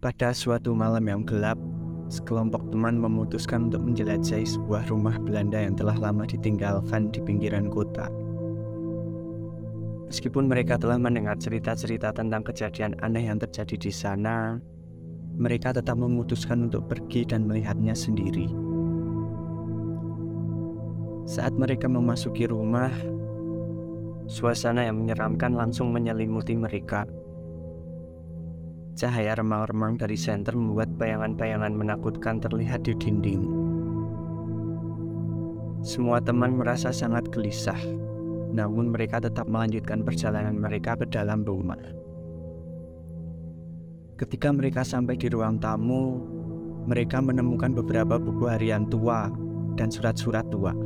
Pada suatu malam yang gelap, sekelompok teman memutuskan untuk menjelajahi sebuah rumah Belanda yang telah lama ditinggalkan di pinggiran kota. Meskipun mereka telah mendengar cerita-cerita tentang kejadian aneh yang terjadi di sana, mereka tetap memutuskan untuk pergi dan melihatnya sendiri. Saat mereka memasuki rumah, suasana yang menyeramkan langsung menyelimuti mereka. Cahaya remang-remang dari senter membuat bayangan-bayangan menakutkan terlihat di dinding. Semua teman merasa sangat gelisah, namun mereka tetap melanjutkan perjalanan mereka ke dalam rumah. Ketika mereka sampai di ruang tamu, mereka menemukan beberapa buku harian tua dan surat-surat tua.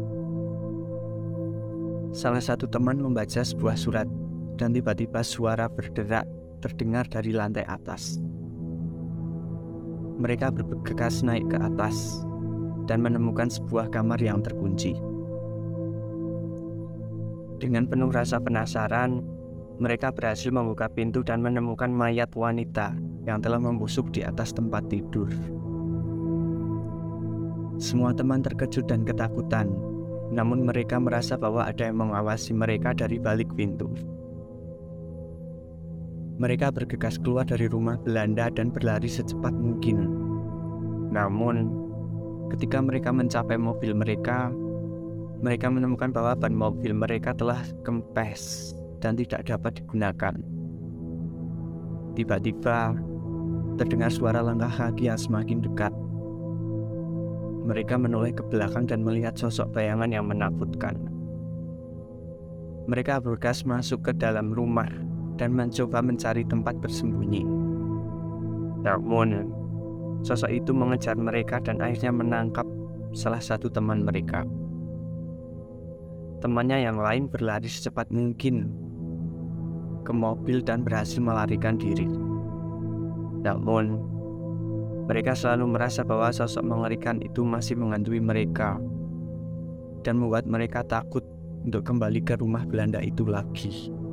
Salah satu teman membaca sebuah surat, dan tiba-tiba suara berderak terdengar dari lantai atas. Mereka bergegas naik ke atas dan menemukan sebuah kamar yang terkunci. Dengan penuh rasa penasaran, mereka berhasil membuka pintu dan menemukan mayat wanita yang telah membusuk di atas tempat tidur. Semua teman terkejut dan ketakutan, namun mereka merasa bahwa ada yang mengawasi mereka dari balik pintu. Mereka bergegas keluar dari rumah Belanda dan berlari secepat mungkin. Namun, ketika mereka mencapai mobil mereka, mereka menemukan bahwa ban mobil mereka telah kempes dan tidak dapat digunakan. Tiba-tiba, terdengar suara langkah kaki yang semakin dekat. Mereka menoleh ke belakang dan melihat sosok bayangan yang menakutkan. Mereka bergegas masuk ke dalam rumah dan mencoba mencari tempat bersembunyi. Namun, sosok itu mengejar mereka dan akhirnya menangkap salah satu teman mereka. Temannya yang lain berlari secepat mungkin ke mobil dan berhasil melarikan diri. Namun, mereka selalu merasa bahwa sosok mengerikan itu masih menghantui mereka dan membuat mereka takut untuk kembali ke rumah Belanda itu lagi.